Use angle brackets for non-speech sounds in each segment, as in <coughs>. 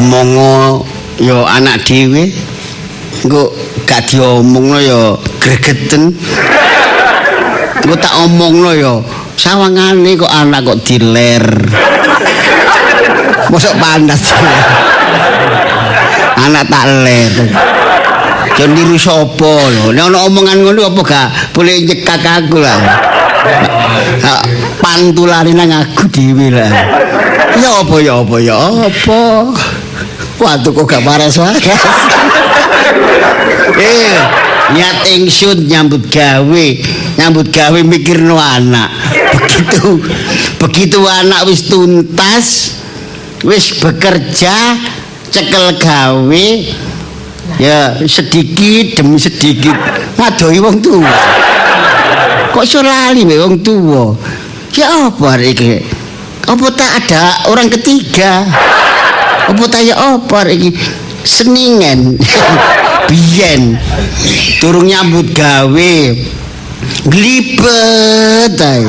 diomongno ya anak dhewe engko gak diomongno ya gregeten. Engko tak omongno ya sawangane kok anak kok diler. Mosok panas anak tak ler. Yo niru sapa lho? Nek ana omongan ngono apa gak boleh nyekak aku lah? Pantulane nang aku dhewe lah. Ya apa ya apa ya apa Waduh kok gak waras waras <laughs> Eh, niat ingsun nyambut gawe, nyambut gawe mikirno anak. Begitu begitu anak wis tuntas, wis bekerja, cekel gawe, ya sedikit demi sedikit ngadoi wong tua. Kok iso lali mbek wong tua? Ya apa iki? Apa tak ada orang ketiga? Apa tak ya apa iki? Seningen. <laughs> Biyen durung nyambut gawe. Glibet ae.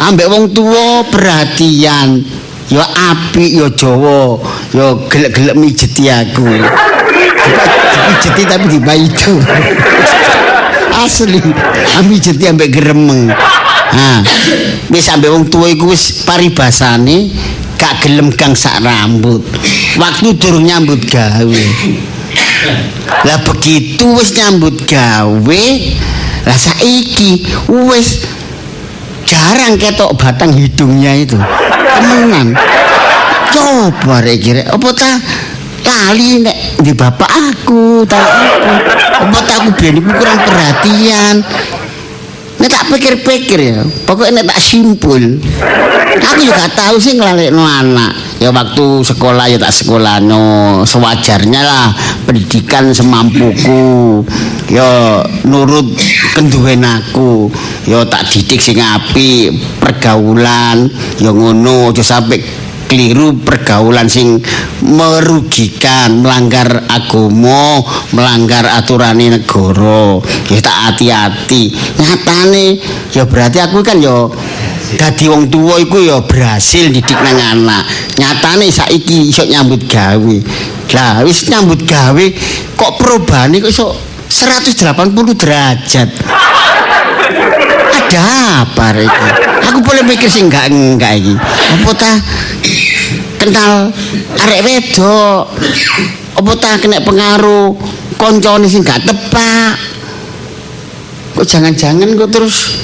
Ambek wong tua perhatian. Ya apik ya Jawa, ya gelek-gelek mijeti aku. Mijeti tapi di itu. <laughs> Asli, mijeti ambek gremeng. Ha. Wis ambek wong tua iku wis paribasane gak gelem kang sak rambut. Waktu durung nyambut gawe. Lah begitu wis nyambut gawe, lah saiki wis jarang ketok batang hidungnya itu. Temenan. Coba rek kira apa ta lali nek di bapak aku ta apa. Apa ta aku biyen kurang perhatian. Nek tak pikir-pikir ya, pokoknya nek tak simpul. Aku juga tahu sih ngelalekno anak. Ya waktu sekolah ya tak sekolah no sewajarnya lah pendidikan semampuku. Ya nurut kenduwen aku. Ya tak didik sing apik, pergaulan ya ngono aja sampai keliru pergaulan sing merugikan melanggar agama melanggar aturan negara ya tak hati-hati nyatane ya berarti aku kan ya dadi wong tua iku ya berhasil didik nang anak. Nyatane saiki iso nyambut gawe. Lah wis nyambut gawe kok perubahan kok iso 180 derajat? Ada apa iki? Aku boleh mikir sih enggak enggak iki. Apa ta? Kenal arek wedok. Apa ta kena pengaruh? Koncone sing gak tepak. Kok jangan-jangan kok terus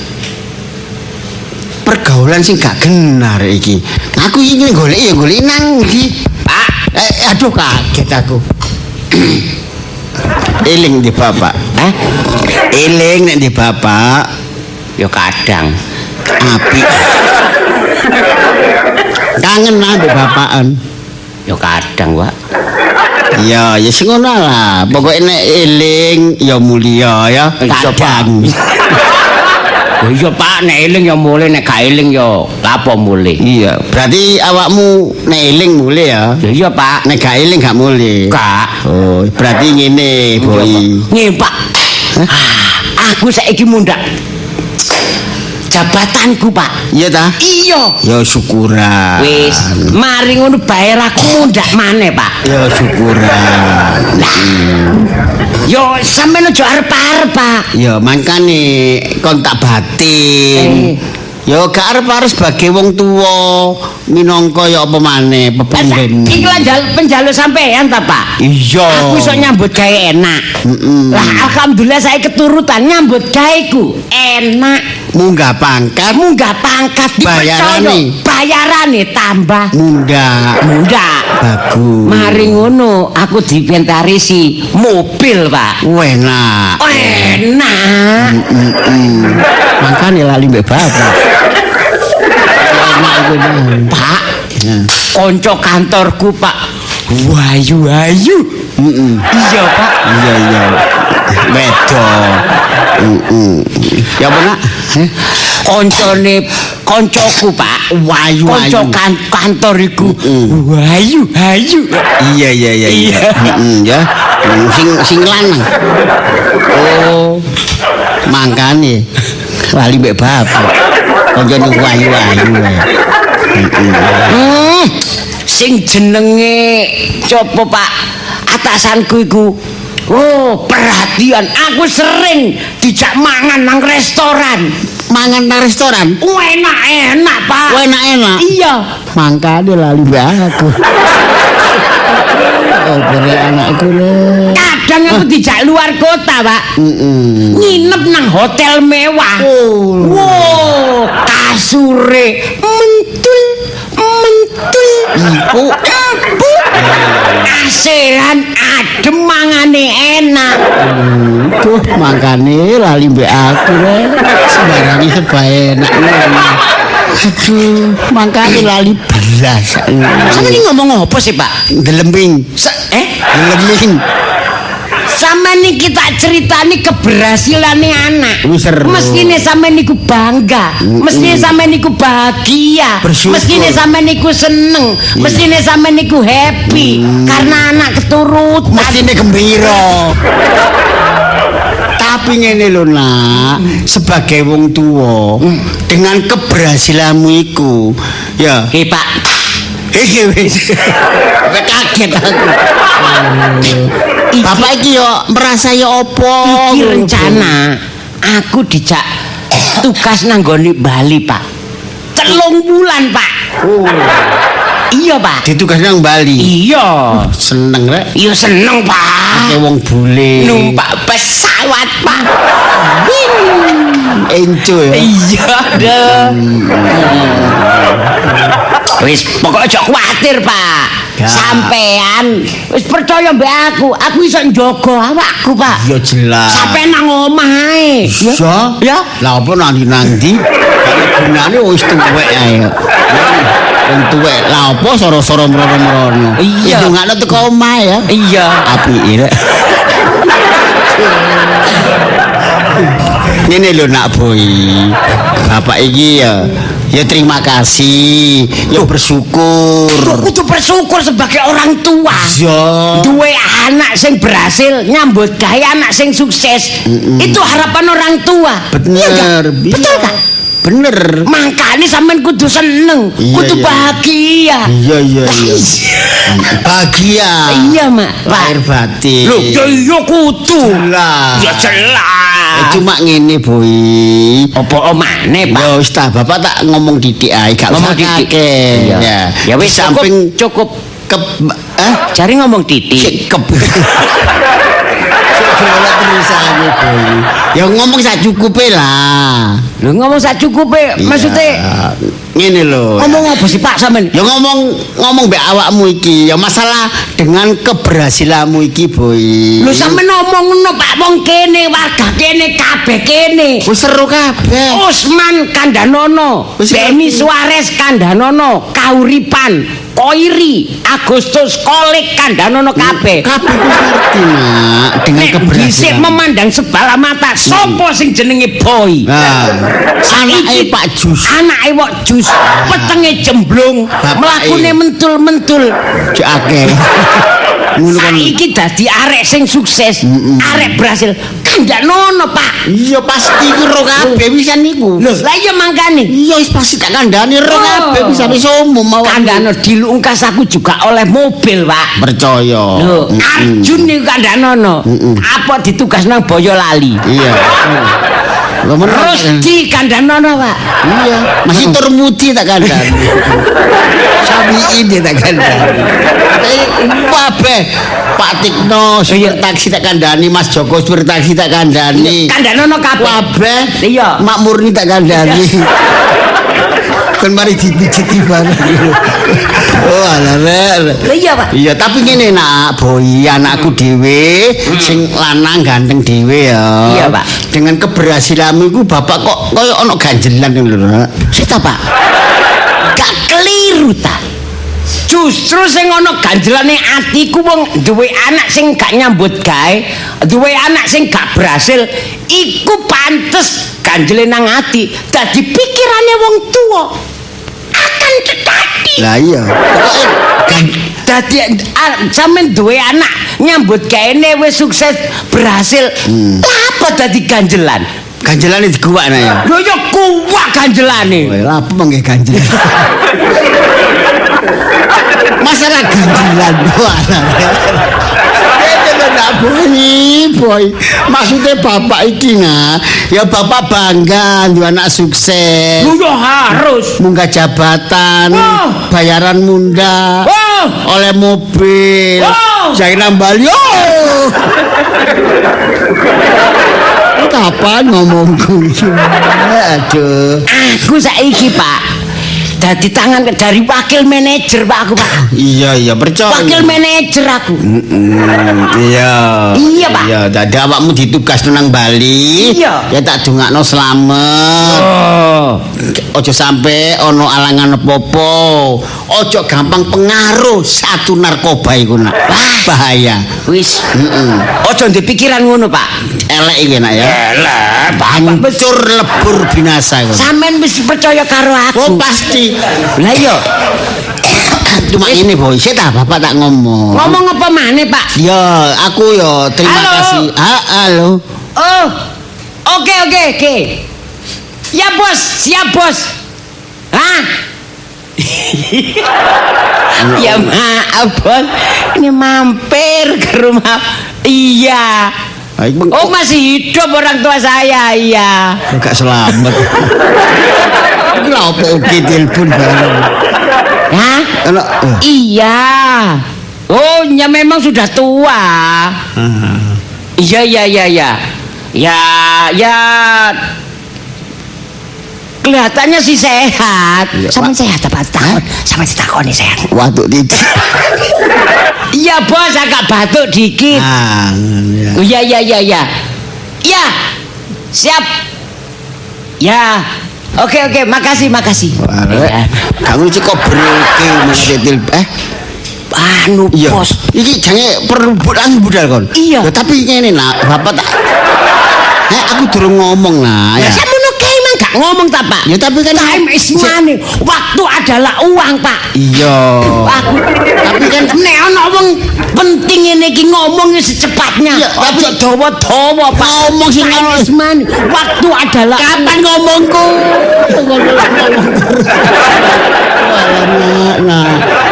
pergaulan sing gak genar iki. Aku iki golek ya golek nang ndi Pak eh, aduh kaget aku. <clears throat> Eling di bapak Hah? eling nek di bapak ya kadang. Api. Kangen lah di bapakan. Ya kadang, Pak. ya ya sing ngono lah. Pokoknya nek eling ya mulia ya. Kadang <laughs> iya, Pak, nek eling ya mulai, nek gak eling ya lapo mulai. iya berarti awakmu nek eling mulai ya Ya iya, Pak. nek gak eling gak mulai Gak. oh berarti ngene boy Nggih, Pak. Ah, aku saiki mundak. Jabatanku, Pak. iya ta Iya. ya syukuran Wis, mari ngono bayar aku mundak maneh, Pak. ya syukuran Yo sampeyan aja arep-arep, Pak. Ya mangkane kon tak batin. Eh. Ya gak arep-arep sebagai wong tuwa minangka ya apa maneh pepenggen. Iki lah jal- penjaluk sampean ta, Pak? Iya. Aku iso nyambut gawe enak. Mm-mm. Lah alhamdulillah saya keturutan nyambut gaweku enak. Munggah pangkat Munggah pangkat dipercaya. Bayarane. Bayarane tambah munggah mudah. bagus. Mari ngono aku dipentarisi mobil, Pak. Enak. Enak. Mm-mm. Mangkane lali mbek bapak. Enak. Pak, Ya. konco kantorku, Pak. Wayu-wayu. Mm-mm. Iya, Pak. Iya iya. Wedo. Ya apa nak? Eh? Koncone koncoku, Pak. Wayu Konco kantor iku. Wayu, ayu. Iya iya iya iya. Heeh ya. Mm, Sing sing lanang. Oh. Mangkane lali mbek bapak. Kancane wayu-wayu. Heeh. Hmm. sing jenenge coba Pak atasanku iku Oh, perhatian. Aku sering dijak mangan nang restoran. Mangan nang restoran. Enak-enak, Pak. Enak-enak. Iya. Mangkane lali aku. <laughs> Oh, anakku le. Kadang aku dijak luar kota, Pak. Nginep nang hotel mewah. Oh. Wow, kasure mentul, mentul. Empuk. Empuk. Asiran adem mangane enak. Duh, mangkane lali mbak aku le. Sembarangi seba enak. Aduh, mangkane lali belas. Sama ini ngomong apa sih, Pak? Gelembing. Sa eh? Gelembing. Sama nih kita ceritani keberhasilannya anak. Mestine sama niku bangga, mestine sama niku bahagia, mestine sama niku seneng, mestine sama niku happy. Karena anak keturutan. Mestine gembira. Tapi ngene lho nak, sebagai wong tua, dengan keberhasilanmu iku, ya. Hei Pak, iki wis. Wis kaget aku. Bapak iki yo merasa yo apa? iki rencana aku dijak tugas nanggoni Bali Pak. Telung bulan Pak. Oh, Iya Pak. ditugas nang Bali. Iya. Seneng rek. Iya seneng Pak. Kayak wong bule. Numpak pesawat Pak. Enco ya. Iya deh. Wis pokoknya aja kuwatir, Pak. Sampean wis percaya mbak aku, aku iso njaga awakku, Pak. Ya jelas. Sampai nang omah ae. Ya. Ya. Lah apa nanti nanti kalau gunane wis tuwek ae. Wong tuwek. Lah apa soro-soro mrono-mrono. Iya. Hitungane teko omah ya. Iya. Apike rek. Ngene lho nak boy. Bapak iki ya ya terima kasih, ya bersyukur. Kudu bersyukur sebagai orang tua. Ya. Duwe anak sing berhasil nyambut gawe anak sing sukses. Itu harapan orang tua. Bener, Betul iya. kan? Bener. Makanya sampean kudu seneng, Iya, kudu iya. bahagia. Iya iya iya. Bahagia. Iya, Mak. Lahir batin. Loh, ya iya kudu. Jelas. Ya jelas. Eh, cuma ngene boy. Apa omane, Pak? Ya ta, Bapak tak ngomong didik ae, gak Ngomong usah didik. Iya. Ya. Ya wis samping cukup, kep eh Cari ngomong titik. cekep. <laughs> Coba terus aja boy. Ya ngomong sak cukupe lah. Lu ngomong sak cukupe, Iya. maksudnya ngene lho. ngomong apa sih Pak sampean? Ya ngomong ngomong mbek awakmu iki ya masalah dengan keberhasilanmu iki boy. Lu sampean ngomong ngono Pak wong kene warga kene kabeh kene. Wis seru kabeh. Usman Kandanono, Beni. Suarez Kandanono, Kauripan, Koiri, Agustus Kolik Kandanono kabeh. Ngerti nak dengan dhisik keberhasilan. memandang sebelah mata, sopo sing jenenge boy? Nah, anake Pak Jus. Anake wok jus, petenge jemblung, mlakune mentul-mentul. Cek akeh. Ngono kan. Saiki dadi arek sing sukses, arek berhasil. Kandak nono, Pak. Iya pasti ku ro kabeh bisa niku. Lah iya mangkane. Iya wis pasti tak kandhani ro Oh. kabeh wis umum awak. Kandano dilungkas aku juga oleh mobil, Pak. Percaya. Lho, Arjun niku kandanono. Apa ditugas nang Boyolali? Iya. Lho men. Rusdi kandanono, Pak. Iya, masih termudi tak kandhani. Sabi ini tak kandhani. Tapi kabeh Pak Tikno supir taksi tak kandhani, Mas Joko supir taksi tak kandhani. Kandanono kabeh. Kabeh Iya. Mak Murni tak kandhani. Kan mari dipijiti bareng. <laughs> Oh, alah rek. Iya, Pak. Iya, tapi ngene nak, boy, anakku dhewe sing lanang ganteng dhewe ya. Iya, Pak. Dengan keberhasilanmu iku bapak kok koyo ana ganjelan lho, Nak. Sita, Pak. Gak keliru ta. Justru sing ana ganjelane atiku wong duwe anak sing gak nyambut gawe, duwe anak sing gak berhasil, iku pantes ganjele nang ati. Dadi pikirane wong tua akan tetapi Lah iya. Dadi sampean duwe anak nyambut gaene wis sukses berhasil. Lah apa dadi ganjelan? ganjelane diguwak nah ya. Lho ya kuwak ganjelane. Wah, lah apa mangke ganjelan? masalah ganjilan Itu tidak boy, boy. Maksudnya bapak iki nah, ya bapak bangga dua anak sukses. Lu yo harus. Munggah jabatan, Wah. bayaran munda, Wah. oleh mobil, Wah. jairan Bali. Oh. <laughs> Kapan ngomongku? Aduh. Aku saiki, Pak. Dadi tangan dari wakil manajer, Pak aku, Pak. Iya iya percaya. Wakil manajer aku. Mm, iya. Iya, Pak. Iya, dadi awakmu ditugas nang Bali. Iya. Ya tak dongakno slamet. Oh. Ojo sampe ono alangan apa-apa. Ojo gampang pengaruh satu narkoba iku nak. Wah, bahaya. Wis. Heeh. Ojo ndek pikiran ngono, Pak. Elek iki nak ya. Elah, Hancur lebur binasa iku. Sampean wis percaya karo aku. Oh pasti. Lah iya, Cuma ini boy, saya tak bapak tak ngomong. ngomong apa maneh, Pak? Ya, aku ya terima Halo. kasih. Ah, halo. Oh. Oke, oke, oke. Ya, Bos. Siap, Bos. Hah? <laughs> ya maaf, Bos. Ini mampir ke rumah. Iya. Oh, masih hidup orang tua saya, iya. Gak selamat. <laughs> Lha opo oke telepon bareng. Hah? Eh. Iya. Oh, ya memang sudah tua. Ah. Iya, iya, iya, iya. Ya, ya. Kelihatannya sih sehat. Iya, Sama sehat apa takut? Sama ditakoni sehat. Waduh titik. Iya, Bos, agak batuk dikit. Ah, ya. Iya, iya, iya, iya. Iya. Siap. Ya. Oke, oke, makasih, makasih. Arek, kamu cek kok berke masih telepon. Eh, Anu, iya. Bos. Iki jange perlu budal kon. Iya. Ya, tapi ngene nak, bapak tak Eh, aku durung ngomong nah. Ya, Ya. saya mau kayak emang gak ngomong tak, Pak? Ya, tapi kan time is money. Waktu adalah uang, Pak. Iya. Aku tapi kan nek ana wong penting ngene iki ngomong secepatnya. Iya, tapi- dawa-dawa, Pak. Ngomong sing money. Waktu adalah Kapan ngomongku? Nah,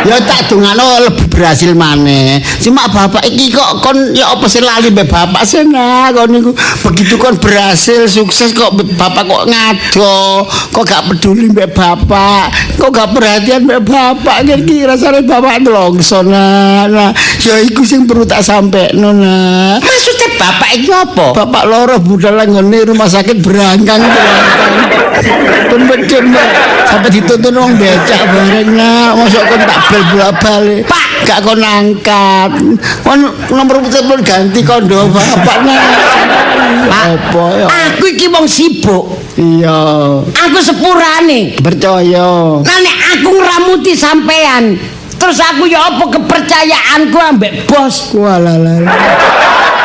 ya tak dongano lebih berhasil maneh. Cuma bapak iki kok kon ya apa sih lali mbek bapak sih nah kon niku begitu kon berhasil sukses kok bapak kok ngado, kok gak peduli mbek bapak, kok gak perhatian mbek bapak iki rasane bapak nelongso nah. nah. Ya iku sing perlu tak sampekno nah. maksudnya bapak iki apa? Bapak loro budal nggone rumah sakit berangkang berangkang. Pun Mbak. Sampai dituntun wong becak bareng nak. Masuk kon tak bel bolak balik. Pak. gak kon angkat. Kon nomor telepon ganti kondo bapak nak. Pak. Apa ya? Aku iki wong sibuk. Iya. Aku sepurane. Percaya. Nah nek aku ngeramuti sampean, terus aku ya apa kepercayaanku ambek bos. Walah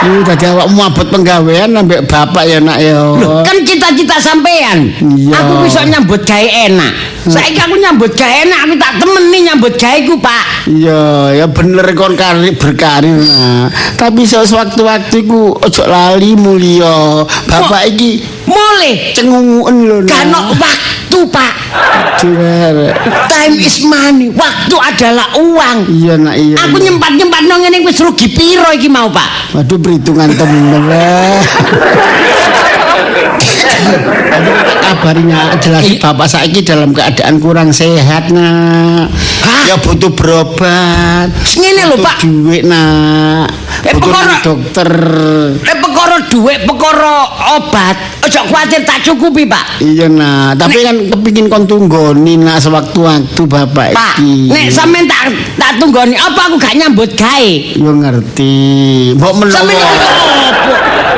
Ini tadi awakmu abot penggawean ambek bapak ya nak ya. Kan cita-cita sampean. Iya. Aku bisa nyambut gawe enak. Saiki aku nyambut gawe enak, aku tak temeni nyambut gaweku, Pak. Iya, ya bener kon karir berkarir nah. Tapi sewaktu-waktu iku ojo lali mulya. Bapak iki Mulai cengunguen lho. kan waktu, Pak. Time is money. Waktu adalah uang. Iya nak iya. Aku iya. nyempat-nyempat nang ngene wis rugi piro iki mau, Pak? Waduh perhitungan temen lah. Kabarnya jelas I- bapak saiki dalam keadaan kurang sehat nak. Ya butuh berobat. Ngene lho, Pak. Duit nak. Eh, perkara- nang dokter. Nek perkara dhuwit, perkara obat, aja kuwatir tak cukupi, Pak. Iya nah, tapi kan kepingin kon tunggoni nak sewaktu-waktu bapak Pak, iki. nek sampean tak tak tunggoni apa aku gak nyambut gawe? Yo ngerti. Mbok menawa.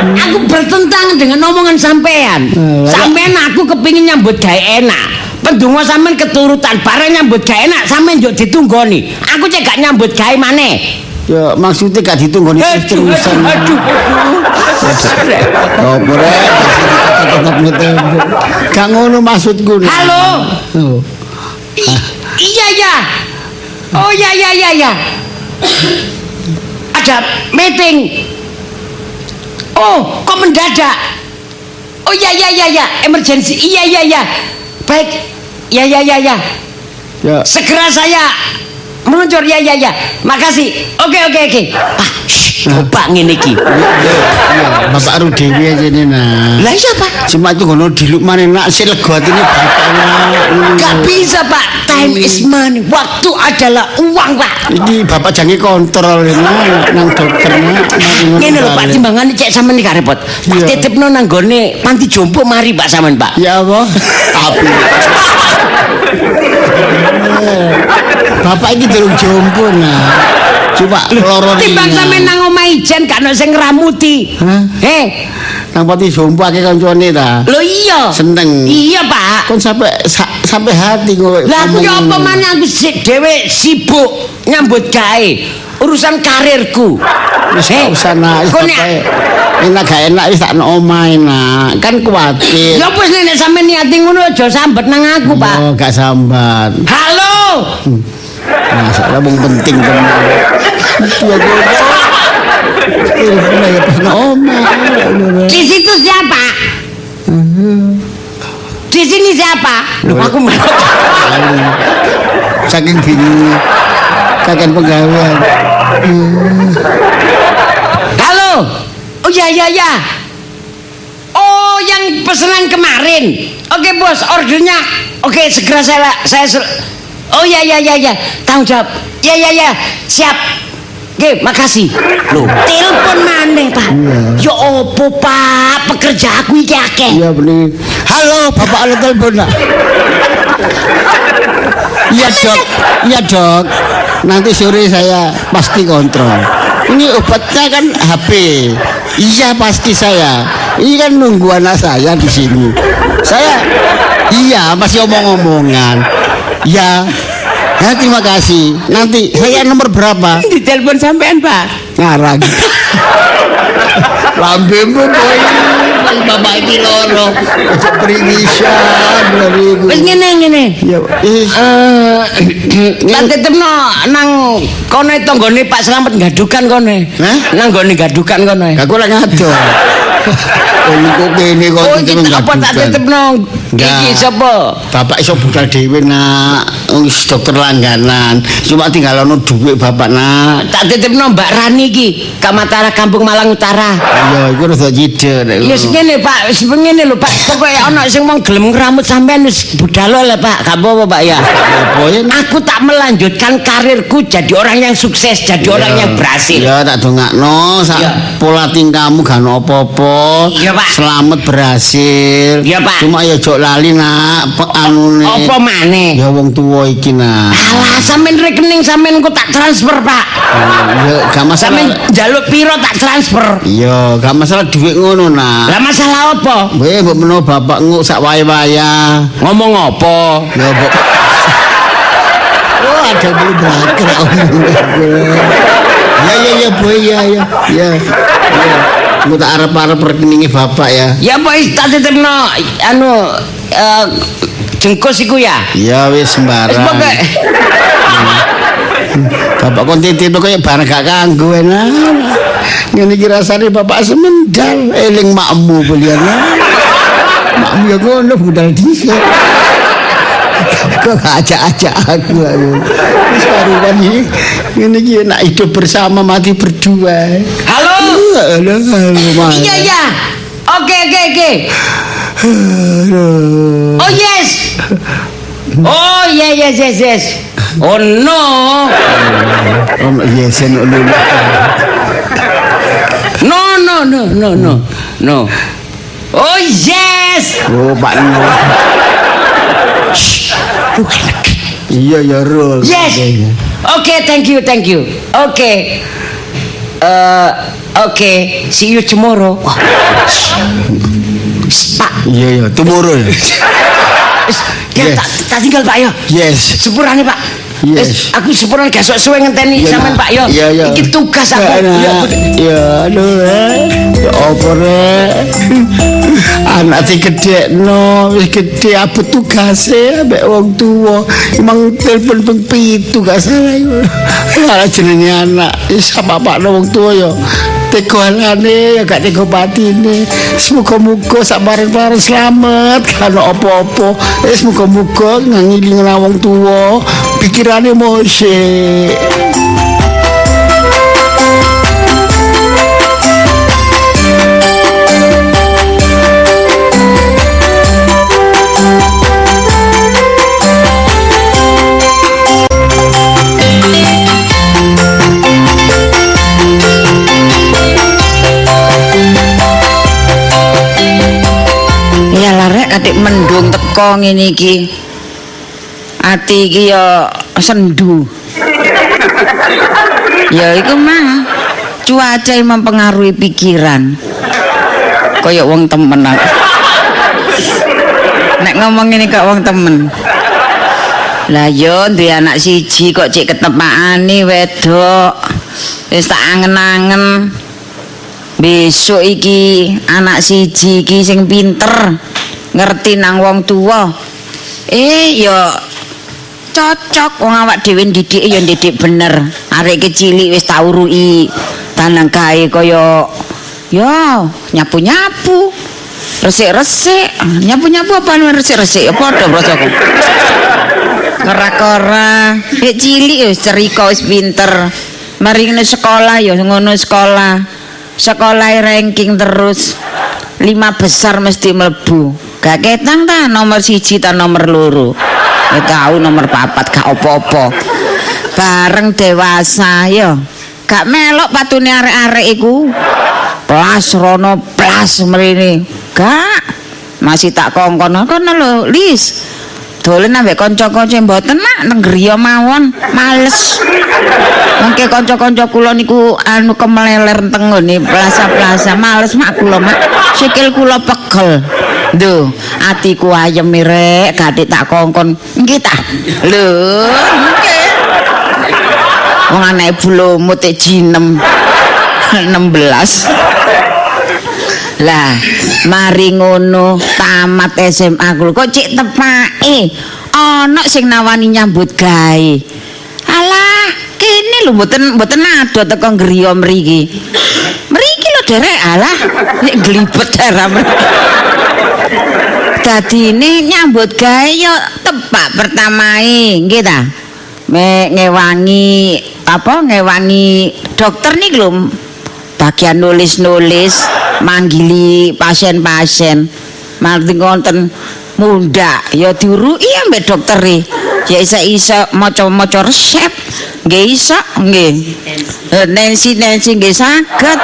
Aku bertentangan dengan omongan sampean. Alah. Sampean aku kepingin nyambut gawe enak. Pendungo sampean keturutan bareng nyambut gawe enak sampean yo ditunggoni. Aku cek gak nyambut gawe maneh. Ya maksudnya gak ditunggoni terus-terusan. aduh. Apa rek? Tetep ngetembok. Gak ngono maksudku. Halo. Oh. Iya ya. Oh ya ya ya ya. Ada meeting. Oh, kok mendadak? Oh ya ya ya ya, emergency. Iya iya iya. Baik. Ya ya ya ya. Ya, Segera saya meluncur ya ya ya. Makasih. Oke oke oke. Shh, coba ngene iki. Bapak ru dewi aja nih nah. Lah iya, Pak. Cuma itu ngono diluk mana nak si lego ini bapaknya. Gak bisa, Pak. Time is money. Waktu adalah uang, Pak. Ini bapak jangan kontrol nah, nang dokter nak. Ngene lho Pak, timbangane cek sampean iki gak repot. Tak Iya. titipno nang gone panti jompo mari Pak sampean, Pak. Ya Allah, api. Bapak ini durung jompo nah. Cuma loro Timbang ringan. sampean nang omah ijen gak ono sing ngramuti. Hah? Eh, Nang pati jompo akeh kancane ta. lho iya. Seneng. Iya, Pak. Kon sampai sa- sampai hati kowe. Lah aku ngomong apa maneh aku sik dhewe sibuk nyambut gawe urusan karirku. Wis Eh, nak, wis kok gak enak gak enak wis tak nang omah enak. Kan kuwatir. Ya wis nek sampean niati ngono aja sambet nang aku, Pak. Oh, gak sambat. Halo. Masalah wong penting tenan. Aku. Telepon aja pas nang omah. Di situ siapa? Di sini siapa? Loh, aku malah Saking bingung. Kakek pegawai. Halo. Oh ya ya ya. Oh yang pesanan kemarin. Oke bos, ordernya. Oke segera saya saya Oh ya ya ya ya. Tanggung jawab. Ya ya ya. Siap. Oke, makasih. Loh, telepon maneh, Pak. Ya opo, Pak? Pekerja aku iki akeh. Iya bener. Halo, Bapak ada telepon? Iya dok, iya dok. Nanti sore saya pasti kontrol. Ini obatnya kan HP. Iya pasti saya. Ini kan nunggu anak saya di sini. Saya, iya masih omong-omongan. Ya, ya terima kasih. Nanti saya nomor berapa? Di telepon sampean, Pak. Ngarang. Lambemu boy. Bapak iki loro. Iku. Wis ngene ngene. Ya, is. Eh, tak titipno nang kono tanggane Pak Slamet gadukan kono. Hah? Nang gone gadukan kono. Gak kurang ado. Oh, kok kene kok iki apa tak titipno? Enggak. Iki sapa? Bapak iso budal dhewe nak wis dokter langganan. Cuma tinggal ono dhuwit bapak nak. Tak titipno Mbak Rani iki, Kamatara Kampung Malang Utara. Ya iku rada nek. Ya ngene Pak, wis ngene lho Pak. Pokoke ana sing mau gelem ngramut sampean wis budal lah Pak. Gak apa-apa Pak ya. apa? Aku tak melanjutkan karirku jadi orang yang sukses, jadi orang yang berhasil. Ya tak dongakno sak pola tingkahmu gak ono apa-apa. Pak. Selamat berhasil. Iya, Pak. Cuma ya jok lali nak anune. Apa maneh? Ya wong tuwa iki nak. Alah, sampean rekening sampean ku tak transfer, Pak. Ya gak Sampean masalah. njaluk piro tak transfer. Iya, gak masalah duit ngono nak. Lah masalah apa? Weh, mbok menawa bapak nguk sak wae-waya. Ngomong apa? Ya mbok Oh, ada bulu bakar Ya ya ya boy ya ya. Ya. Ya. Engko tak arep-arep rekeninge bapak ya. Ya wis tak titipno anu eh, jengkos iku ya. Ya wis Wis sembarang. pokoke Bapak kon titip kaya barang gak kanggo enak. Ngene iki rasane bapak semendal eling makmu belian. Makmu ya ngono budal dhisik. Kok gak ajak-ajak aku. Wis karuan iki. Ngene iki enak hidup bersama mati berdua. Halo. Halo, halo, Mas. Iya ya. Oke oke oke. Halo. Oh yes. Oh yeah yes yes yes. Oh no. Om yesen lho. No no no no no. No. Oh yes. Oh, Pak No. Iya ya, Rul. Yes. Okay, thank you, thank you. Okay. Uh, okay, see you tomorrow. Shh, Pak, Iya ya, tomorrow ya. Ya, Yes. tak, tak tinggal Pak yo. Yes. Sepurane Pak. Yes. Aku sepurane gak suwe ngenteni sampean Nak. Pak yo. Iya, iya. Iki tugas aku. Ya, Ya. Ya, aduh, eh. Ya apa, Rek? Anak si gede, no. Wis gede, apa tugasnya? Ambek wong tua. Emang telepon peng pitu, gak salah. Alah jenenge anak. Is apa-apa wong tua ya. tegalane ya gak tega patine semoga-moga sak bareng-bareng selamat kan apa-apa. Eh semoga-moga ngiling wong tuwa. Pikirane mosik katik mendung teko ngene iki. Ati iki ya sendu. ya iku mah cuaca yang mempengaruhi pikiran. Kaya wong temen. Nek ngomong ini kok wong temen. Lah yo duwe anak siji kok cek ketepakane wedok. Wis tak angen-angen. Besok iki anak siji iki sing pinter ngerti nang wong tua. Eh yo cocok wong awak dhewe ndidik ya ndidik bener. Arek kecilik wis tau ruki tanang kae kaya yo nyapu-nyapu. Resik-resik, nyapu-nyapu apa resik-resik ya padha prasaku. Kera-kera, dek cilik wis cerika wis pinter. Mari sekolah ya ngono sekolah. Sekolah ranking terus. Lima besar mesti mlebu. Gak ketang ta nomor siji ta nomor loro. Ya tahu nomor papat gak opo-opo. Bareng dewasa ya. Gak melok patune arek-arek iku. Plas rono plas mrene. Gak. Masih tak kongkon kono lho, Lis. dolen ambek kanca-kanca mboten nak nang mawon males mengke kanca-kanca kula niku anu kemeleler teng ngene plaza-plaza males mak kula mak sikil kula pegel Duh, atiku ayem rek, gatik tak kongkon. Nggih ta? Lho, nggih. Wong anake bulumut e jinem. <laughs> 16. Lah, mari ngono tamat SMA kulo kok cek tepake ana sing nawani nyambut gawe. Alah, kene lho mboten mboten ado teko griya mriki. Mriki lho derek alah, nek glibet darah. Dadine nyambut gawe yo tepak pertamae, nggih ta? Ngewangi apa ngewangi dokter nih lho. Bagian nulis-nulis manggili pasien-pasien. Marti ngonten munda ya diuruki ambek dokter ya isa isa maca-maca resep. Nggih iso nggih. Nancy Nancy nggih saged.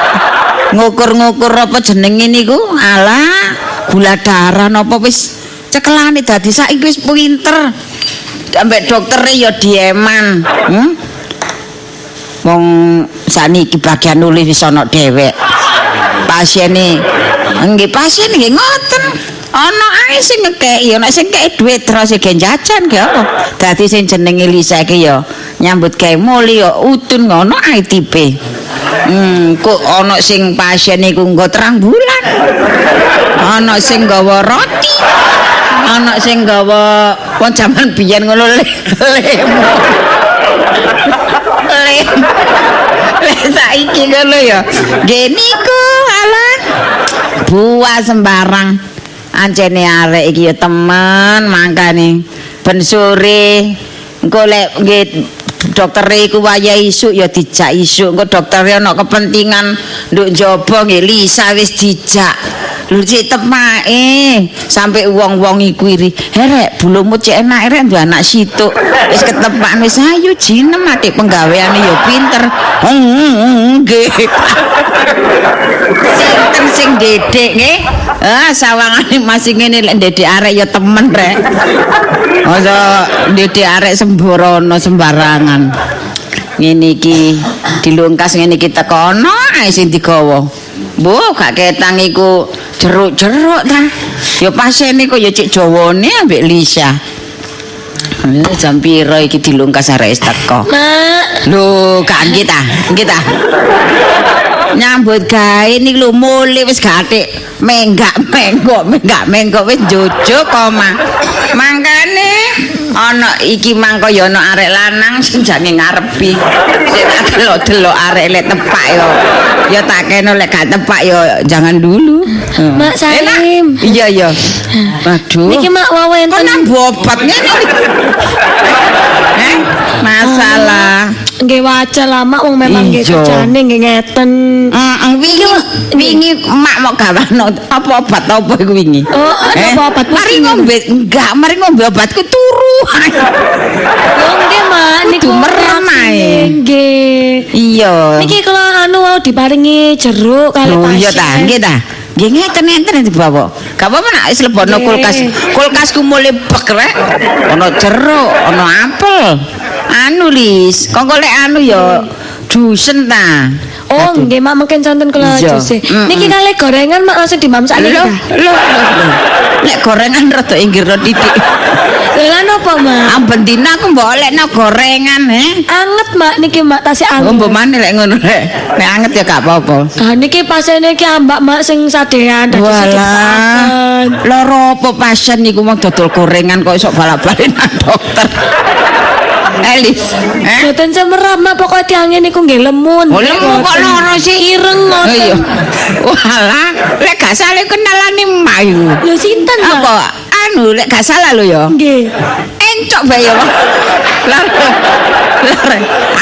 Ngukur-ngukur apa jenenge niku? Alah gula darah napa wis? Cekelane dadi saiki wis pinter. Ambek dokter ya dieman. Hmm? wong saniki bagian nulis wis ana dhewek. Pasiene nggih pasien nggih ngoten. Ana ae sing ngekeki ana sing kei dhuwit terus ge jajan ge apa? Dadi sing jenenge Lisa iki ya nyambut gawe muli ya utun ngono ae tipe hmm kok ana sing pasien iku nggo terang bulan? Ana sing gawa roti? Ana sing gawa wong jaman biyen ngono lem lem saiki ngono ya. Nggih niku alah buah sembarang. Ancene arek iki ya temen mangkane. Ben sore engko lek nggih dokter iku wayah isuk ya dijak isuk. Engko dokter ana kepentingan nduk njaba nggih Lisa wis dijak lho cek tepake sampai wong-wong iku iri. Herek bulumu cek enak rek duwe anak situk. Wis ketepak wis ayo jinem adik penggaweane ya pinter. Nggih. <laughs> Sinten sing dedek nggih? Ah sawangane masih ngene lek dedek arek ya temen rek. Masa dedek arek sembrono sembarangan. Ngene iki dilungkas ngene iki tekono ae sing digawa. Bu, gak ketang iku jeruk-jeruk ta. Ya pasien iku ya cek Jawane ambek Lisa. Ini jam piro iki dilungkas arek teko. Mak, Lho, gak nggih ta? Nggih ta? Nyambut gawe niki lho mule wis gatik menggak menggok menggak menggok wis jojo koma. Mangkane ana iki mang kaya ana arek lanang sing jange ngarepi. Sing tak delok-delok arek lek tepak yo. Ya tak kene lek gak tepak yo jangan dulu. Hmm. Mak Salim. Iya iya. Waduh Niki mak kok enten. nang obat? Ngene iki? <laughs> eh nggih wajar lah mak wong memang nggih kerjane nggih ngeten. Heeh, wingi wingi mak mau gawano apa obat apa iku wingi? Oh, ada apa obat Mari ngombe enggak, mari ngombe obatku turu. Yo nggih mak niku merem ae. Nggih. Iya. Niki kalau anu mau diparingi jeruk kali Oh iya ta, nggih ta. Nggih ngeten-ngeten dibawa. Gak apa-apa nak wis lebono Nggih. kulkas. Kulkasku mulai bek rek. Ono jeruk, ono apel. Anu lis, kok golek anu ya dusen ta. Oh, nggih mak mungkin santen kula juse. Mm-mm. Niki kali gorengan mak langsung dimamsak Lho, lho. Lek gorengan rada inggir titik. Lha lan apa mak? Amben dina aku mbok olekno gorengan, he. Anget mak niki mak tasih Oh, anget. mbok maneh lek ngono rek. Nek anget ya gak apa-apa. Ah niki pasiene iki ambak mak sing sadean dadi Walah. sedepaken. Loro apa pasien niku mau dodol gorengan kok iso balak-balik nang dokter. <laughs> Elis, eh? Boten semerap mak pokoke tiange niku nggih lemun. Oh, lemu kok loro sih? Ireng Oh iya. ngoten. Walah, lek gak salah kenalane mak iku. Lho sinten mak? Apa? Anu lek gak salah lho ya. Nggih. Encok bae ya. Lar. Lar.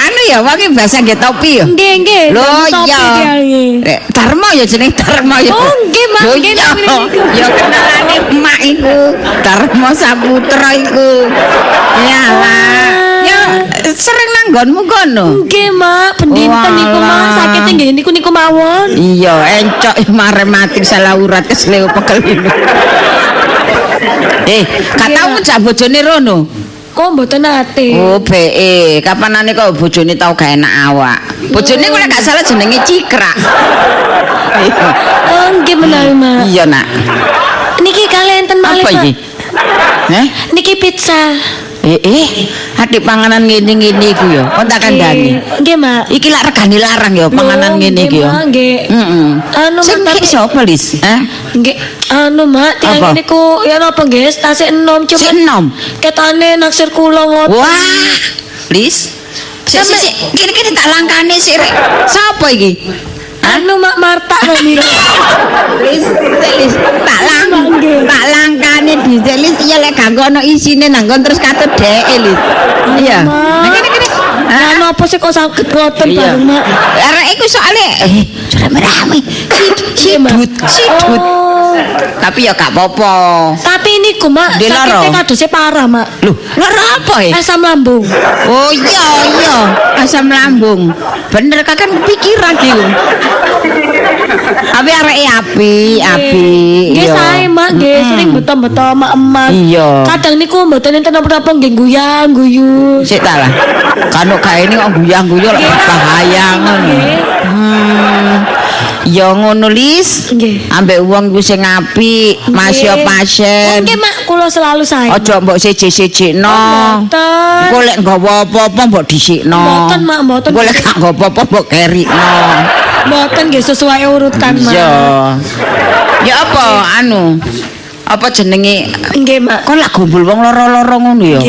Anu ya wong iki bahasa nggih topi ya. Nggih nggih. Lho tiange. Lek Darmo ya jeneng Darmo ya. Oh, nggih, Mak. Lho, niku. Ya kenalane emak iku. Darmo Saputra iku. Ya lah. Ya sering nang nggonmu kono. Nggih mak, pendinten niku mak Walah. sakit nggih niku niku mawon. Iya, encok marematik salah urat kesleo pekel ini. Eh, tau ngejak bojone rono. Oh mboten ate. Oh, BE. Kapanane kok bojone tau gak enak awak. Bojone kok gak salah jenenge Cikrak. Oh nggih menawi mak. Iya, Nak. Niki kalian enten malih Apa iki? Eh? Niki pizza. Eh, eh, adik panganan ngene-ngene iku ya. Kok tak kandhani. Nggih, mak. Iki lak regane larang ya panganan ngene iki ya. Nggih. Heeh. Anu Sing mak tapi sapa, Lis? Eh? nggih anu mak tiang niku ya napa nggih tasik enom Sik cuma enom. ketane naksir kula ngoten. Wah, Lis. Sik sik sik, kene-kene tak langkane sik rek. Sapa iki? Anu mak Marta Lis. Tak lang, tak langkane dhisik Lis. Ya lek gak ono isine nang terus katut dheke Lis. Iya. Mak. Nah, napa sih kok sakit ngoten Iya. bareng mak? Arek iku soalnya eh sudah merame. Sidut, sidut. Tapi ya gak apa-apa. Tapi niku mak sakitnya kadosnya parah mak. Loh, lara apa ya? Asam lambung. Oh iya iya, asam lambung. Bener kakak kepikiran iku. Tapi areke api, api. Nggih sae mak nggih sering beto-beto mak emas. Iya. Kadang niku mboten enten apa-apa nggih guyang guyu. Sik ta lah. Kanu kae ini kok guyang-guyul Nggih, bahaya ngono. Ya ngono lis. Nggih. Ambek wong iku sing apik, masya pasien. Nggih mak kula selalu sae. Aja mbok siji-sijikno. Oh, mboten. Engko lek nggawa apa-apa mbok dhisikno. Mboten, Mak, mboten. Engko lek gak nggawa apa-apa mbok kerikno. Mboten nggih sesuai urutan mak. Iya. Ya apa anu? Apa jenenge? Nggih mak. Kok lak gombol wong loro-loro ngono ya?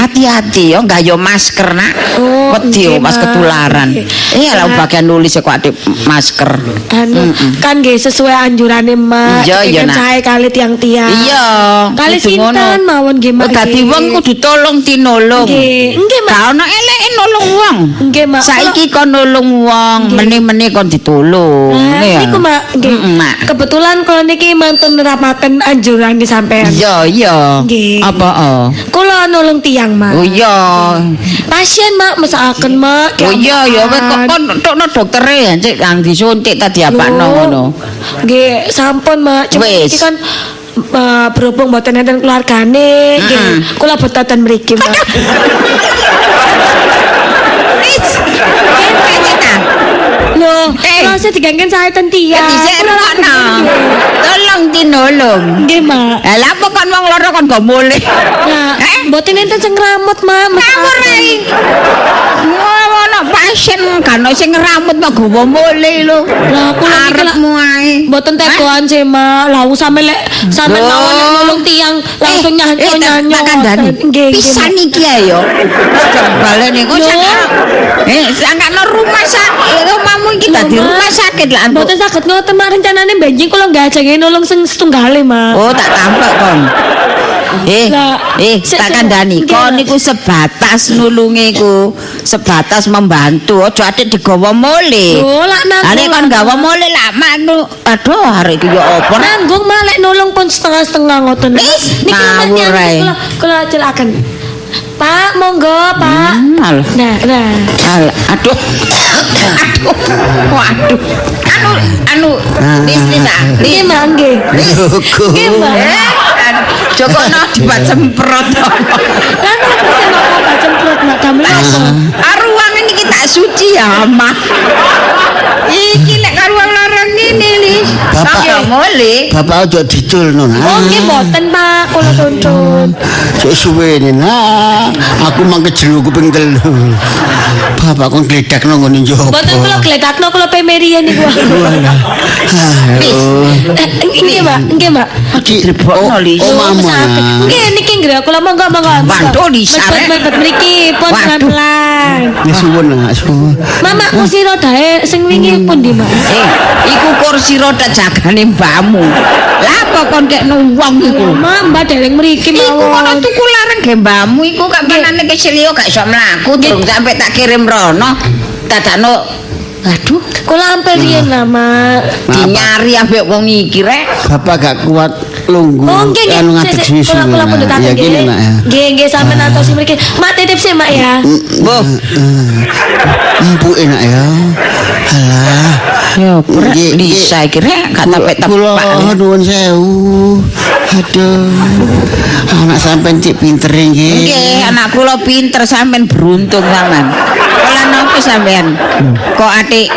Hati-hati ya nggayo masker nak. Oh, Wedi yo Mak. ketularan. Iya lah bagian nulis kok adik masker. Anu kan nggih sesuai anjurane mak. Iya, iya, Nak. sae kali tiang-tiang. Iya. Kali sinten mawon nggih mak. Dadi wong kudu tolong tinolong. Nggih, nggih mak. Gak ono eleke nolong wong. Nggih mak. Saiki kon nolong wong, meneh-meneh kon ditolong. Nah, Iya. niku mak, nggih. Kebetulan kalau niki mantun nerapaken anjuran di sampean. Iya, iya. Nggih. Apa oh? Kula nulung tiang mak. Oh iya. Pasien mak mesakaken mak. Oh iya ya wis kok kon tokno doktere cek yang disuntik tadi apakno ngono. Nggih, sampun mak. Cuma iki kan eh, berhubung mboten enten keluargane, nggih. Kula boten mriki mak. <laughs> Wis. Kene ta. Loh, Eh. kalau saya diganggen saya ten tiang. Dhisik rono. Tolong tinolong. Nggih mak. Lah lha apa kon wong loro kon go mulih. Nah, Eh? mboten enten sing ngramut mak. Ngawur ae. Ana pasien kan sing ngeramut mau gowo mule lho. Lah, kula arepmu ae. Mboten tegoan sih, Mak. Lah sampe lek sampe mawon nulung tiang langsung Eh, nyanyi eh, tak- kandhani. Nggih. Pisan iki ayo. Balen niku sak. Eh, sangkano rumah sakit. Rumahmu iki dadi rumah sakit lah. Mboten saged ngoten mak rencanane benjing kula nggak ajenge nulung sing setunggale, Mak. Oh, tak tampek kon. Eh, eh, tak kandhani. nggih, Kon niku sebatas nulungi ku, sebatas membantu. Aja ate digawa. Loh, lak nanggung. Ane kon lah, gawa Mak. mule lah manu. Aduh, hari iki yo apa? Nanggung mak lek nulung pun setengah-setengah ngoten. Mak. Wis, Niki ngawur tiang ae. kula kula jelaken. Pak, monggo, Pak. Hmm. Nah, nah. Al, aduh. <coughs> aduh. Waduh. Anu anu lis lis ah. Lis. Mak, nggih. Joko no dibuat semprot. Kan aku sing mau baca semprot, Mak. Damel apa? Aruangan iki tak suci ya, Mak. Iki nek karuang lis. Bapak. Sampe mule. Bapak ojo didul non. Oh, nggih mboten, Pak. Kula tuntun. Cek suwe ini nah. Aku mangke jelu kuping telu. Bapak kon gledak nang ngene njaba. Mboten kula gledakno kula pemerian niku. Walah. Aduh. Eh, Nggih, Mak. Nggih, Mak. Ki Direbokno, Lis. Oh, mama. Sakit. Nggih, niki nggih kula monggo monggo. Waduh, Lisa, rek. Mepet mriki pun Waduh. pelan-pelan. Ya suwun nak suwun. Mama kursi rodae sing wingi pun di Mak. Eh, iku kursi roda jagane mbahmu. Lah apa kon kek wong iku? Mama Mbak dereng mriki Iku kono mawon. tuku larang ge mbahmu iku kapanane keselio gak iso mlaku durung sampe tak kirim rono. Dadakno Aduh, Kula ampel riyen lah, Mak. dinyari ambek wong iki rek. Bapak gak kuat lunggu. Oh, nggih nggih. Anu ngadeg sik. susu. Kula kula pundhut Ya nggih. gini nak ya. Nggih, nggih sampean atosi mriki. Mak titip sih, Mak ya. Bu, Empuk enak ya. Alah. yo Nggih, nggih. Lisa iki rek gak tepak kula nuwun sewu. Aduh. Anak sampean cik pinter nggih. Nggih, anak kula pinter sampean beruntung sampean. Kula nopo sampean? Kok atik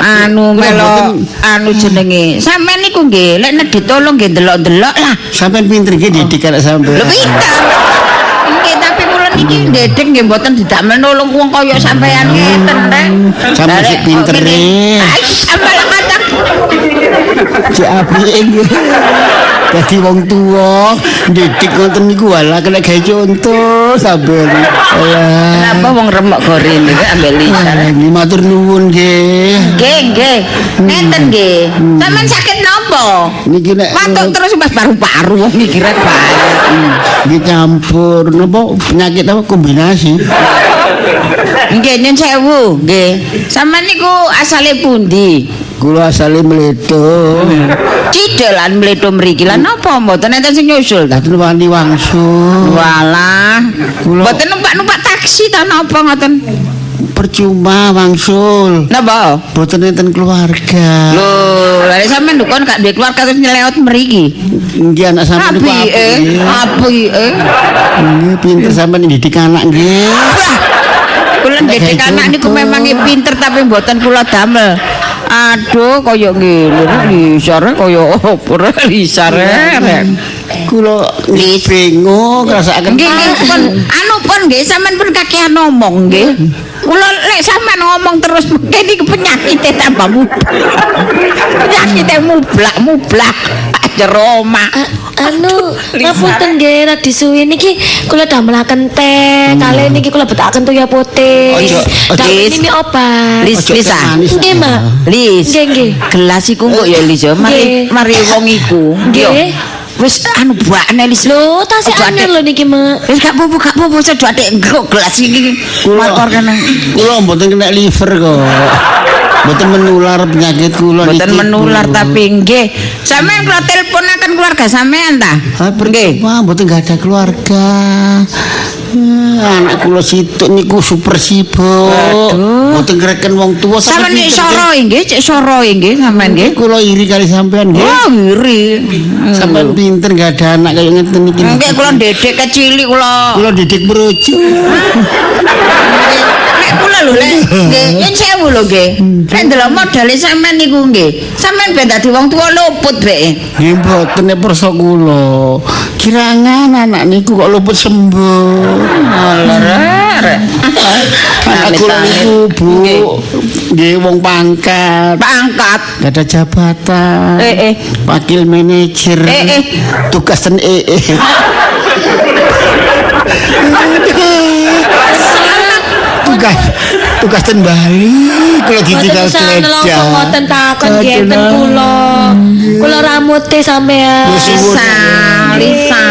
anu melo anu jenenge. Sampean niku nggih lek nek ditolong nggih delok-delok lah. Sampean pinter nggih didik anak sampean. lho pinter. Nggih tapi kula niki ndedek nggih mboten didamel nolong wong kaya sampean ngeten rek Sampeyan sik pinter, kata Cik apike nggih. Dadi wong tuwa didik ngoten niku walah kena gawe contoh sampean. Alah. kenapa wong remuk gorene rek ambek Lisa Ah, Nggih matur nuwun nggih. nggih nggih ngeten nggih sampean sakit napa Niki nek Matuk terus pas paru-paru wong iki rek bae. nggih campur napa penyakit apa kombinasi. Nggih nyun sewu, nggih. Sampeyan niku asale pundi? Kula asale mledo. Cidelan mledo mriki lan napa mboten enten sing nyusul ta? Wani wangsul. Walah. Mboten numpak-numpak taksi ta napa ngoten? Percuma wangsul. Napa? Boten enten keluarga. Lho, lha sampeyan ndukon gak duwe keluarga terus nyelewet mriki. Nggih anak sampean niku Apike? apik. Apike? Nggih pinter sampean didik anak nggih. Kula ndedek anak niku memang pinter tapi mboten kula damel. Aduh, kaya ngene rek kaya opo rek Lisa rek. rek. Kula bingung ngrasakaken Nggih nggih pun anu pun nggih sampean pun kakean ngomong nggih. Kula lek sampean ngomong terus mungkin iki penyakit tambah mublak. penyakit mublak mublak jero omah. Anu, ngapunten nggih radi suwi niki kula damelaken teh, kali niki kula betaken tuya putih. Ojo, ini obat. Lis manis, Nggih, Mak. Lis. Nggih, nggih. Gelas iku kok ya Lis mari mari wong iku. Nggih. Wis anu bakne Lis. Lho, anyar atik. lho niki, Mak. Wis gak apa-apa gak apa-apa sedo atik engko gelas iki. Kula kene. Kula mboten kena liver kok. Mboten menular penyakit kula Mboten niki, menular Bu. tapi nggih. Sampeyan kula teleponaken keluarga sampean ta? Nggih. percuma mboten gak ada keluarga. Ah, anak kula situk niku super sibuk. Mboten ngreken wong tuwa Sampeyan pinter, soro nggih, cek soro nggih sampean nggih. Kula iri kali sampean nggih. Wah, iri. Sampean pinter gak ada anak kaya ngeten iki. Nggih kula ndedek kecil kula. Kula didik merujuk. <laughs> Kula lho lek nggih nyun sewu lho nggih. Nek ndelok modele sampean niku nggih. Sampean ben dadi wong tuwa luput beke. Nggih mboten perso kula. Kirangan anak niku kok luput sembuh. Alah, <laughs> Anak kula niku, Bu. Nggih wong pangkat. Pangkat. Gak ada jabatan. Eh, eh. Wakil manajer. Eh, eh. Tugas eh, eh. <laughs> tugas tugas ten Bali kalau ditinggal Boten usah langsung ngoten takon ngeten kula. Kula ramute sampean. Lisa, Lisa.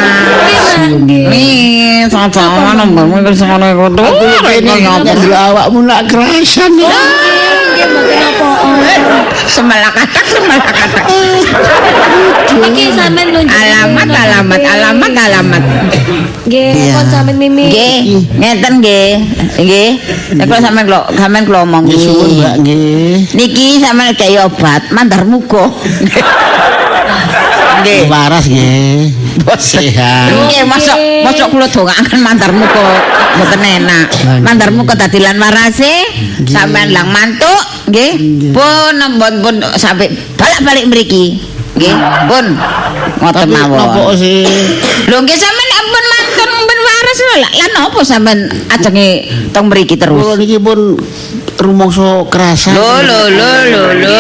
Nggih. Nih, sama-sama nomormu iki sing ngono iku nek dulu awakmu nak kerasan ya. Nggih mboten apa Semelak katak, semelak katak. Iki sampean nunjuk Alamat, alamat, alamat, alamat. Nggih, kon sampean mimi. Nggih, ngeten nggih. Nggih. Nek kula sampean kula sampean kula omong Nggih suwun. Mbak nggih. Niki sampean kaya obat mandar muka. <laughs> Nggih. Waras nggih. Sehat. Nggih, mosok mosok kula dongaaken mandar muka mboten enak. Mandar muka dadi lan warase sampean lang mantuk nggih. Pun pun pun sampai balik-balik mriki. Nggih, pun ngoten mawon. nopo sih? Lho nggih sampean ampun mantun ben waras lho. Lah lan opo sampean ajenge teng mriki terus? Kula niki pun rumangsa kerasan. Lho lho lho lho lho.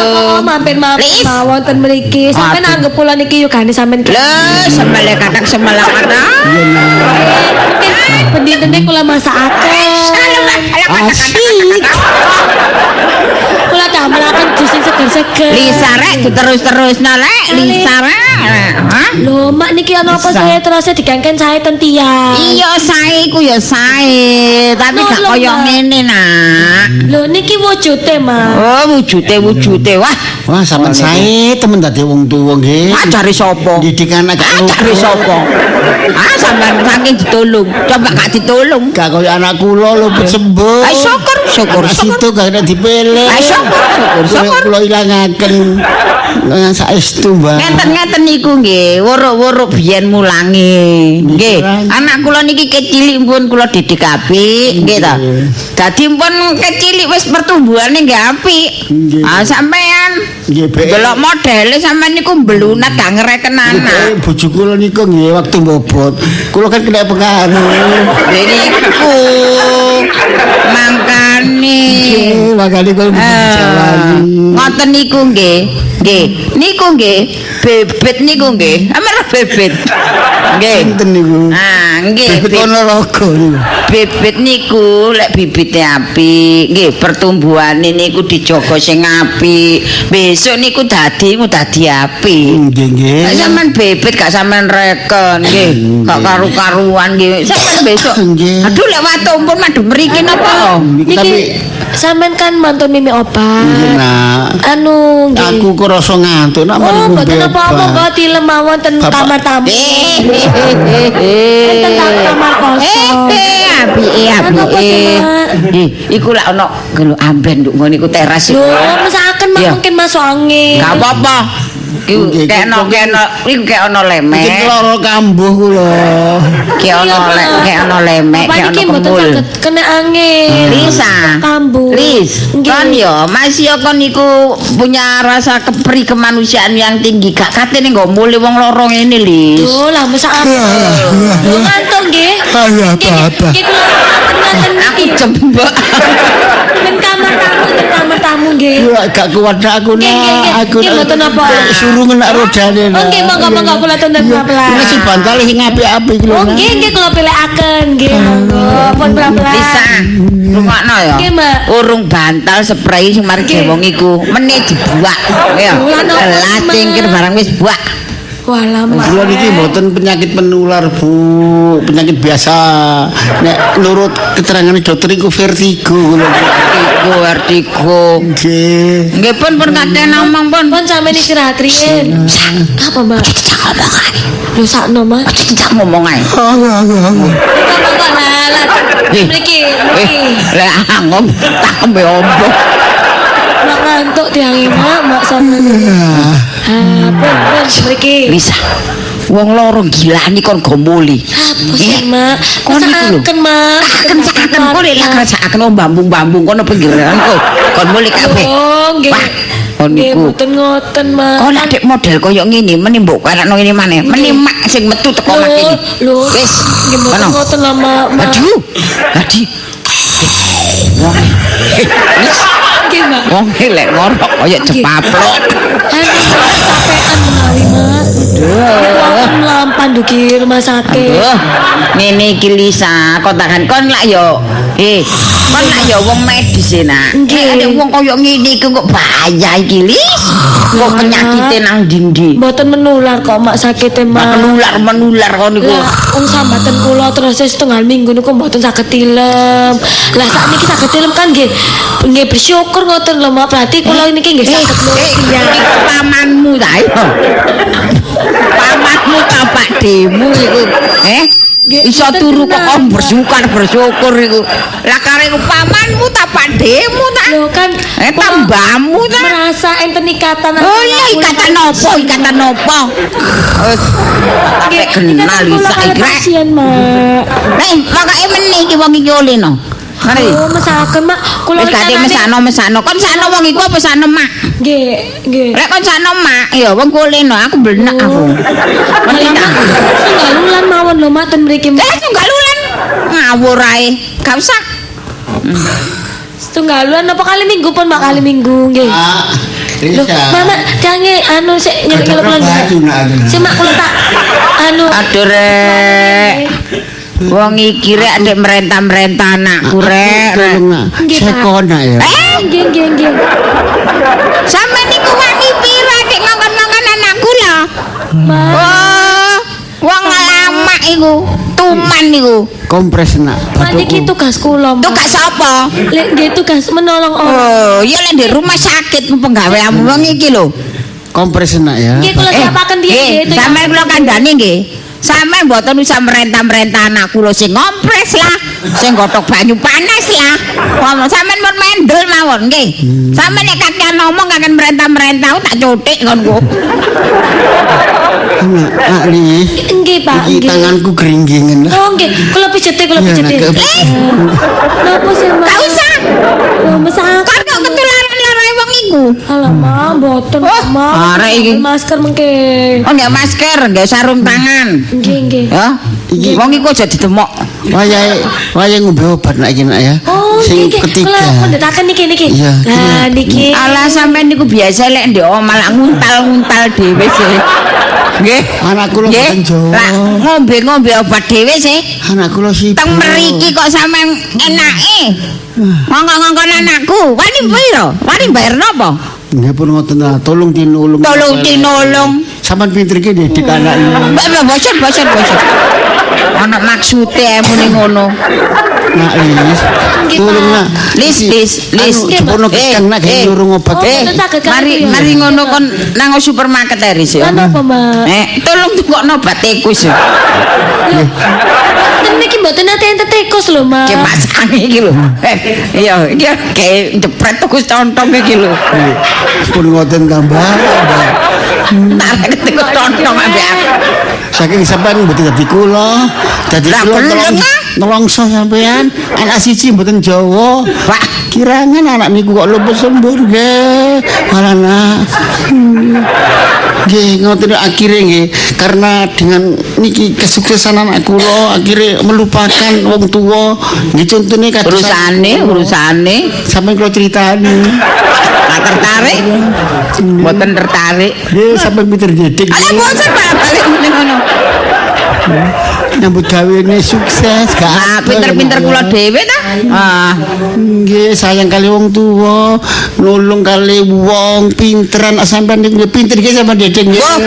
Oh, mampir mampir mawon ten mriki. Sampean Aduh. anggap kula niki yo gane sampean. Lho, semele kadang semelak kadang. Mungkin pendintene kula masakaken. Asik. Kula sing seger-seger. Lisa rek diterus-terus rek, Lisa rek. Lho, mak niki ana apa saya terus dikengken saya ten tiang. Iya sae ku ya sae, tapi Lho, gak lho, kaya Mbak. ngene nak. Lho niki wujude, Mak. Oh, wujude wujude wah. Wah, sampean sae temen dadi wong tuwa nggih. Ah cari sapa? Didik anak gak Ah cari sapa? Ah sampean saking ditolong, coba gak ditolong. Gak kaya anak kula luput sembuh. Ah syukur, syukur, syukur. situ gak ada dipilih. Ah syukur, syukur. Kula ilangaken dengan saestu, Mbak. Ngeten-ngeten niku nggih, wuruk-wuruk biyen mulangi. Nggih, Nggih. anak kula niki kecilik pun kula didik apik, nggih ta. Dadi pun kecilik wis pertumbuhane nggih apik. Nggih. Ah sampean Nggih, delok modele sampean niku mbelunat gak ngereken anak. Eh, bojo kula niku nggih waktu bobot. Kula kan kena pengaruh. Jadi niku mangkane. Kula mesti Eh, dijawani. ngoten niku nggih. Nggih, niku nggih bebet niku nggih. Amar bebet. Nggih. Sinten niku? Ah, nggih. Bebet be- Ponorogo niku. Bibit niku lek bibite apik, nggih pertumbuhane niku dijaga sing apik. Besok niku dadi ku dadi apik. Nggih, nggih. Nek sampean bibit gak sampean reken nggih, gak karu-karuan nggih. Sampean besok. Aduh lek watumpun madhep mriki napa? Niki sampean kan mantun mimi obat. nggih nak. Anu nggih. Aku kok rasa ngantuk nak Oh, mari mboten ngombe apa-apa kok dilem mawon ten kamar tamu. Eh, kamar Eh, kosong. eh, apike Anu apa sih, apike. Eh, iku lak ono gelo amben nduk ngene iku teras. Lho, mesaken mungkin masuk angin. Gak apa-apa. Kena iku kayak ono Mungkin lemek. loro kambuh kula. Kayak ono Iya, le- Mak. kayak ono lemek, Bapak kayak ono niki mboten kembul. saged kena angin. Lisa, Kambuh. Lis, kan yo masih yo kon iku punya rasa kepri kemanusiaan yang tinggi. Gak katene nggo mule wong lorong ini, Lis. Duh, lah masa apa? Lho ngantuk nggih. Ayo, apa-apa. Nggih kula Aku jembek. Ten kamar tamu, ten kamar tamu nggih. Gak kuat aku Nggih, nggih, nggih. Aku Nggih, mboten apa. Suruh kena rodane. nak. Oke, monggo-monggo kula tuntun pelan-pelan. Ini si bantal sing apik-apik lho. Oh nggih nggih kula pilikaken nggih monggo pun pelan-pelan. Lisa, rungokno ya. Nggih, Mbak. Urung bantal spray sing mari Nggih. gewong iku meneh dibuak. Ya. Mbak? cingkir barang wis buak. Wah lama. Kula niki mboten penyakit penular, Bu. Penyakit biasa. Nek nurut keterangan dokter iku vertigo kula. Vertigo, vertigo. Nggih. Nggih pun pun kakek ngomong pun. Pun sampeyan istirahat riyen. Apa, Mbak? Lho sakno, Mas. Tidak ngomong ae. Monggo lah lah. Eh. Mriki, Eh, mriki. lek angom tak kembe ombo. Ngantuk tiange, Mak, Mak sampeyan. Ah, pun pun mriki. Bisa. Wong loro gilani kon gomuli. Apa sih, Mak? Kon iku lho. Kesaken, Mak. Akan sakaken kok lek kerajaan oh bambung-bambung kono pinggiran kok. Kon muli kabeh. Oh, nggih. Wah, kon niku. mboten ngoten, Mak. Lek dek model koyo ngene meni mbok karekno ngene maneh. Meni mak sing metu teko mak iki. Lho, Wis, ngoten lah, Mak. Aduh. Adi. Wis, Nggih, Mak. Wong iki lek ngorok koyo cepaplok. Capean menawi, Mak. Wong lampan dugi rumah sakit. Aduh. Ngene iki Lisa, kok takan kon lak yo. Eh, kon lak yo wong medis e, nak. Nggih. Eh, ada wong koyo ngene iki kok bahaya iki, Lis. Kok penyakite nang dindi. Mboten menular kok, Mak sakit Mak menular menular kon niku. Wong sambatan kula terus setengah minggu niku mboten saged tilem. Lah sakniki saged tilem kan nggih nggih bersyukur ngoten lho, Mak. Berarti kula niki nggih saged Eh, iya. iku pamanmu ta. Pamanmu ta Pak Demu iku. Eh? Iso turu kok Pak. bersyukur bersyukur iku. Lah kare iku pamanmu ta Pak Demu ta? Lho kan Eh tambahmu ta? merasa enten ikatan Oh iya ikatan nopo ikatan nopo. Wis kenal kalian iki. Mak. Nek pokoke meneh iki wong iki oleh no. Ngene. Oh, mesaken, Mak. Kula Wis kate mesano mesano. Kon sakno wong iku apa sakno mak? Nggih, nggih. Lek kon sakno mak, ya wong kulino aku blenak aku. Tak? Mak, Singgalulan mawon lho, Mak, ten mriki. Mak. Eh tunggal ulan ngawur ae. Gak usah. Setunggaluan apa kali minggu pun mak kali minggu nggih. Loh, mama jange anu sik ada. Si mak kula tak anu Aduh rek. Wong iki rek adek merentah-merentah anakku rek. nak. Ya. Eh, nggih nggih nggih. sampe niku wani pira adek ngongkon-ngongkon anakku lho. Mak, Oh, wong lama iku. Tuman iku. Kompres nak. niki Batukku. tugas kula. Tugas sapa? Lek nggih tugas menolong orang. Oh, ya lek di rumah sakit penggaweanmu wong iki lho. Kompres nak ya. Nggih kula siapaken dia eh, nggih. sampean kula kandhani nggih. Sampeyan mboten usah merentah-merentah anakku lho sing ngompres lah, sing gotok banyu panas lah. Ngomong sampean mun mendel mawon nggih. Sampeyan nek kakean ngomong kakean merentah-merentah tak cutik. Nak, nak ni. Nggih Pak, Iki nggih. tanganku keringgingan lah. Oh nggih, kula pijete kula pijete. nak, ke- Napa sih? Gak usah. Oh, mesaken. Kon kok iku. Alamak, mboten Oh, Mak. arek iki. Masker mengke. Oh, nggak masker, nggak sarung tangan. Nggih nggih. Ya. Iki- Wong iku aja ditemok. Wayahe wayahe ngombe obat nak iki nak ya. Oh, Sing niki ketiga. Kula mendetaken niki niki. Iya, Lah niki. Alah sampean niku biasa lek ndek omah lak nguntal-nguntal dhewe sih. Nggih. Anakku lho Nggih. boten Jawa. Lah ngombe-ngombe obat dhewe sih. Anakku lho sibuk. Teng mriki kok sampean enake. Ngongkon-ngongkon anakku. Wani piro? Wani bayar napa? Nggih pun ngoten lah, tolong tinulung. Tolong tinolong. Sampeyan pinter ki didik anak ini. Mbak bocor bocor bocor. Ana maksude muni ngono. Nak Lis. Nggih, Tolong Pak. nak. Lis lis lis. Jepono kekang nak eh. nyurung obat. Oh, Eh, saged kan mari mari ngono kon nang supermarket ae Ris ya. Apa, Mak? Eh, tolong tukokno obat tikus ya. Ten niki mboten nate enten tikus lho, Mak. Ki pasang iki lho. Eh, iya, iki kayak jepret tikus contong iki lho. Pun ngoten tambah. Tarik tikus contong ambek aku. Saking sampean mboten dadi kula. Dadi kula tolong ah. Nelongso sampean. Anak siji mboten Jawa. Wah, Kirangan anak niku kok lupus sembur nggih. Nak. Hmm. Nggih, ngoten akhirnya nggih karena dengan niki kesuksesan anak kula akhirnya melupakan wong tua. Nggih contone kados urusane, urusane. sampean kula critani. Tak tertarik. Mboten tertarik. Nggih, sampean pinter didik. Alah bosan Pak balik ngono. Nyambut gawe ini sukses gak Ah, apa, pinter-pinter ya, kula ya. dhewe ta. Ah, Nggih, sayang kali wong tua, nulung kali wong pinteran ah, sampean niku nggih pinter nggih sampean dedeng nggih. Oh.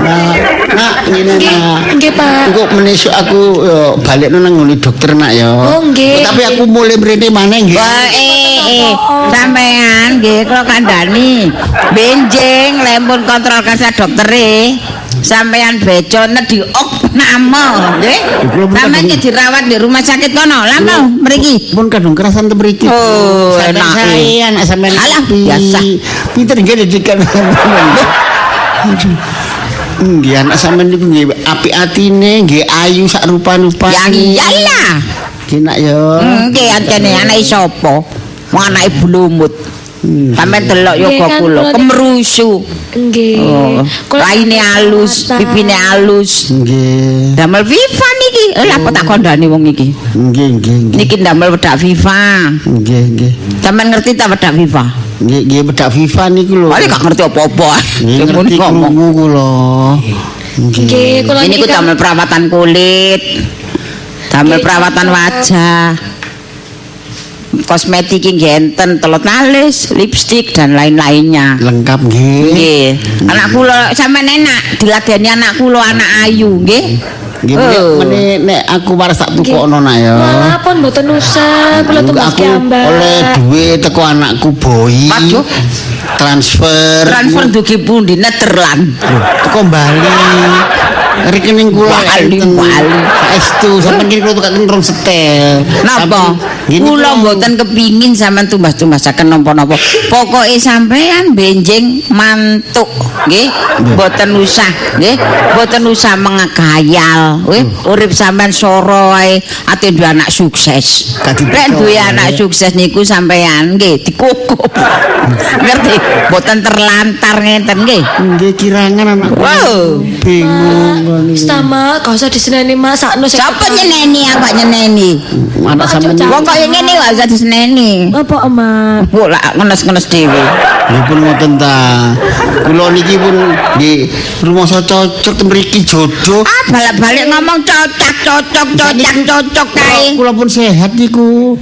Nah, nak ngene nak. Nggih, Pak. Engko menesuk aku yo balik nang ngene dokter nak yo. Oh, nggih. Tapi aku mulai mrene maneh nggih. Wah, eh, eh, sampean nggih kula kandhani. Benjing lempun kontrol kasih doktere. Sampean beco di ok nama, nggih. Ki dirawat di rumah sakit kono, lama mriki. Pun kadung kerasan te mriki. Oh, Sampean enak, saya anak sampean Alah, biasa. Pinter nggih didikan. Aduh. Nggih anak sampean niku nggih apik atine, nggih ayu sak Ya rupa-rupane. iyalah. Nggih nak yo. Hmm, Nggih antene anak sapa? Wong anake blumut. Sampeyan delok Nggih, yoga kula, kemrusu. Nggih. Oh, raine halus, Mata. pipine halus. Nggih. Damel Viva niki. Eh, Lha apa tak kandhani wong iki? Nggih, nggih, nggih. Niki damel wedak Viva. Nggih, nggih. Sampeyan ngerti ta wedak Viva? Nggih, nggih bedak FIFA niku lho. Wali gak ngerti apa-apa. Ngerti ngomong. krungu kula. Nggih. Nggih, kula niki damel perawatan kulit. Damel perawatan wajah. Kosmetik yang genten, telur alis, lipstik dan lain-lainnya. Lengkap nggih. Nggih. Anak kula sampean enak diladeni anak kula anak ayu nggih. Nggih, Oh. meneh nek aku waras tak tukokno nak ya. Malah pun mboten usah kula tumbas aku oleh duit teko anakku boy. Waduh. Transfer. Transfer dugi pundi Netherland. Teko Bali. Rekening kula enten. Bali. Saestu sampeyan kira kula tukaken rong setel. Napa? Kula mboten kepingin sampean tumbas-tumbasaken napa-napa. Pokoke sampean benjing mantuk, nggih. Mboten usah, nggih. Mboten usah mengekayal, nggih. Urip sampean soro wae ate duwe anak sukses. Lek duwe anak sukses niku sampean nggih dikukup. Ngerti? Mboten terlantar ngenten nggih. Nggih kirangan anakku. Wow. Bingung kula. Sama, gak usah diseneni Mas, sakno Siapa nyeneni apa nyeneni? Anak sampeyan. Wong kaya ngene gak usah diseneni. apa Emak? Kok lak ngenes-ngenes dhewe. Nggih pun ngoten ta. Kula niki pun nggih rumangsa cocok mriki jodoh. Ah, balik-balik ngomong cocok, cocok, cocok, cocok kae. Kula pun sehat niku.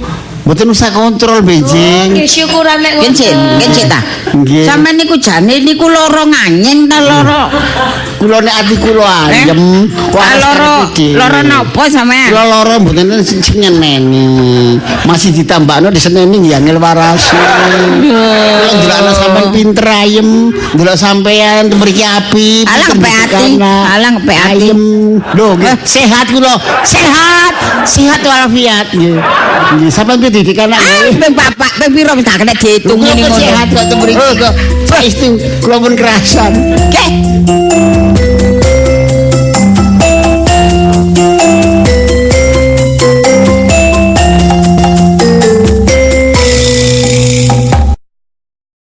Mboten usah kontrol benjing. Nggih syukuran nek Kencin, kencin ta. Nggih. Sampeyan niku jane niku loro nganyeng ta loro. Kula nek ati kula Eh? ayem. Ah, loro, loro napa sampean? Kula loro mboten sing sing nyeneni. Masih ditambahno diseneni nggih angel waras. Kula ndelok anak sampean pinter ayem, ndelok sampean mriki api. Ngepe didik ati, anak. alah ngepe ati. Ayem. Lho, nggih, sehat kula. Sehat. Sehat walafiat nggih. Nggih, sampean piye didik anak Ah, nggih? ping bapak, ping piro wis tak kena diitung ngene ngono. sehat kok ten mriki kok. Saestu kula pun kerasan. Nggih.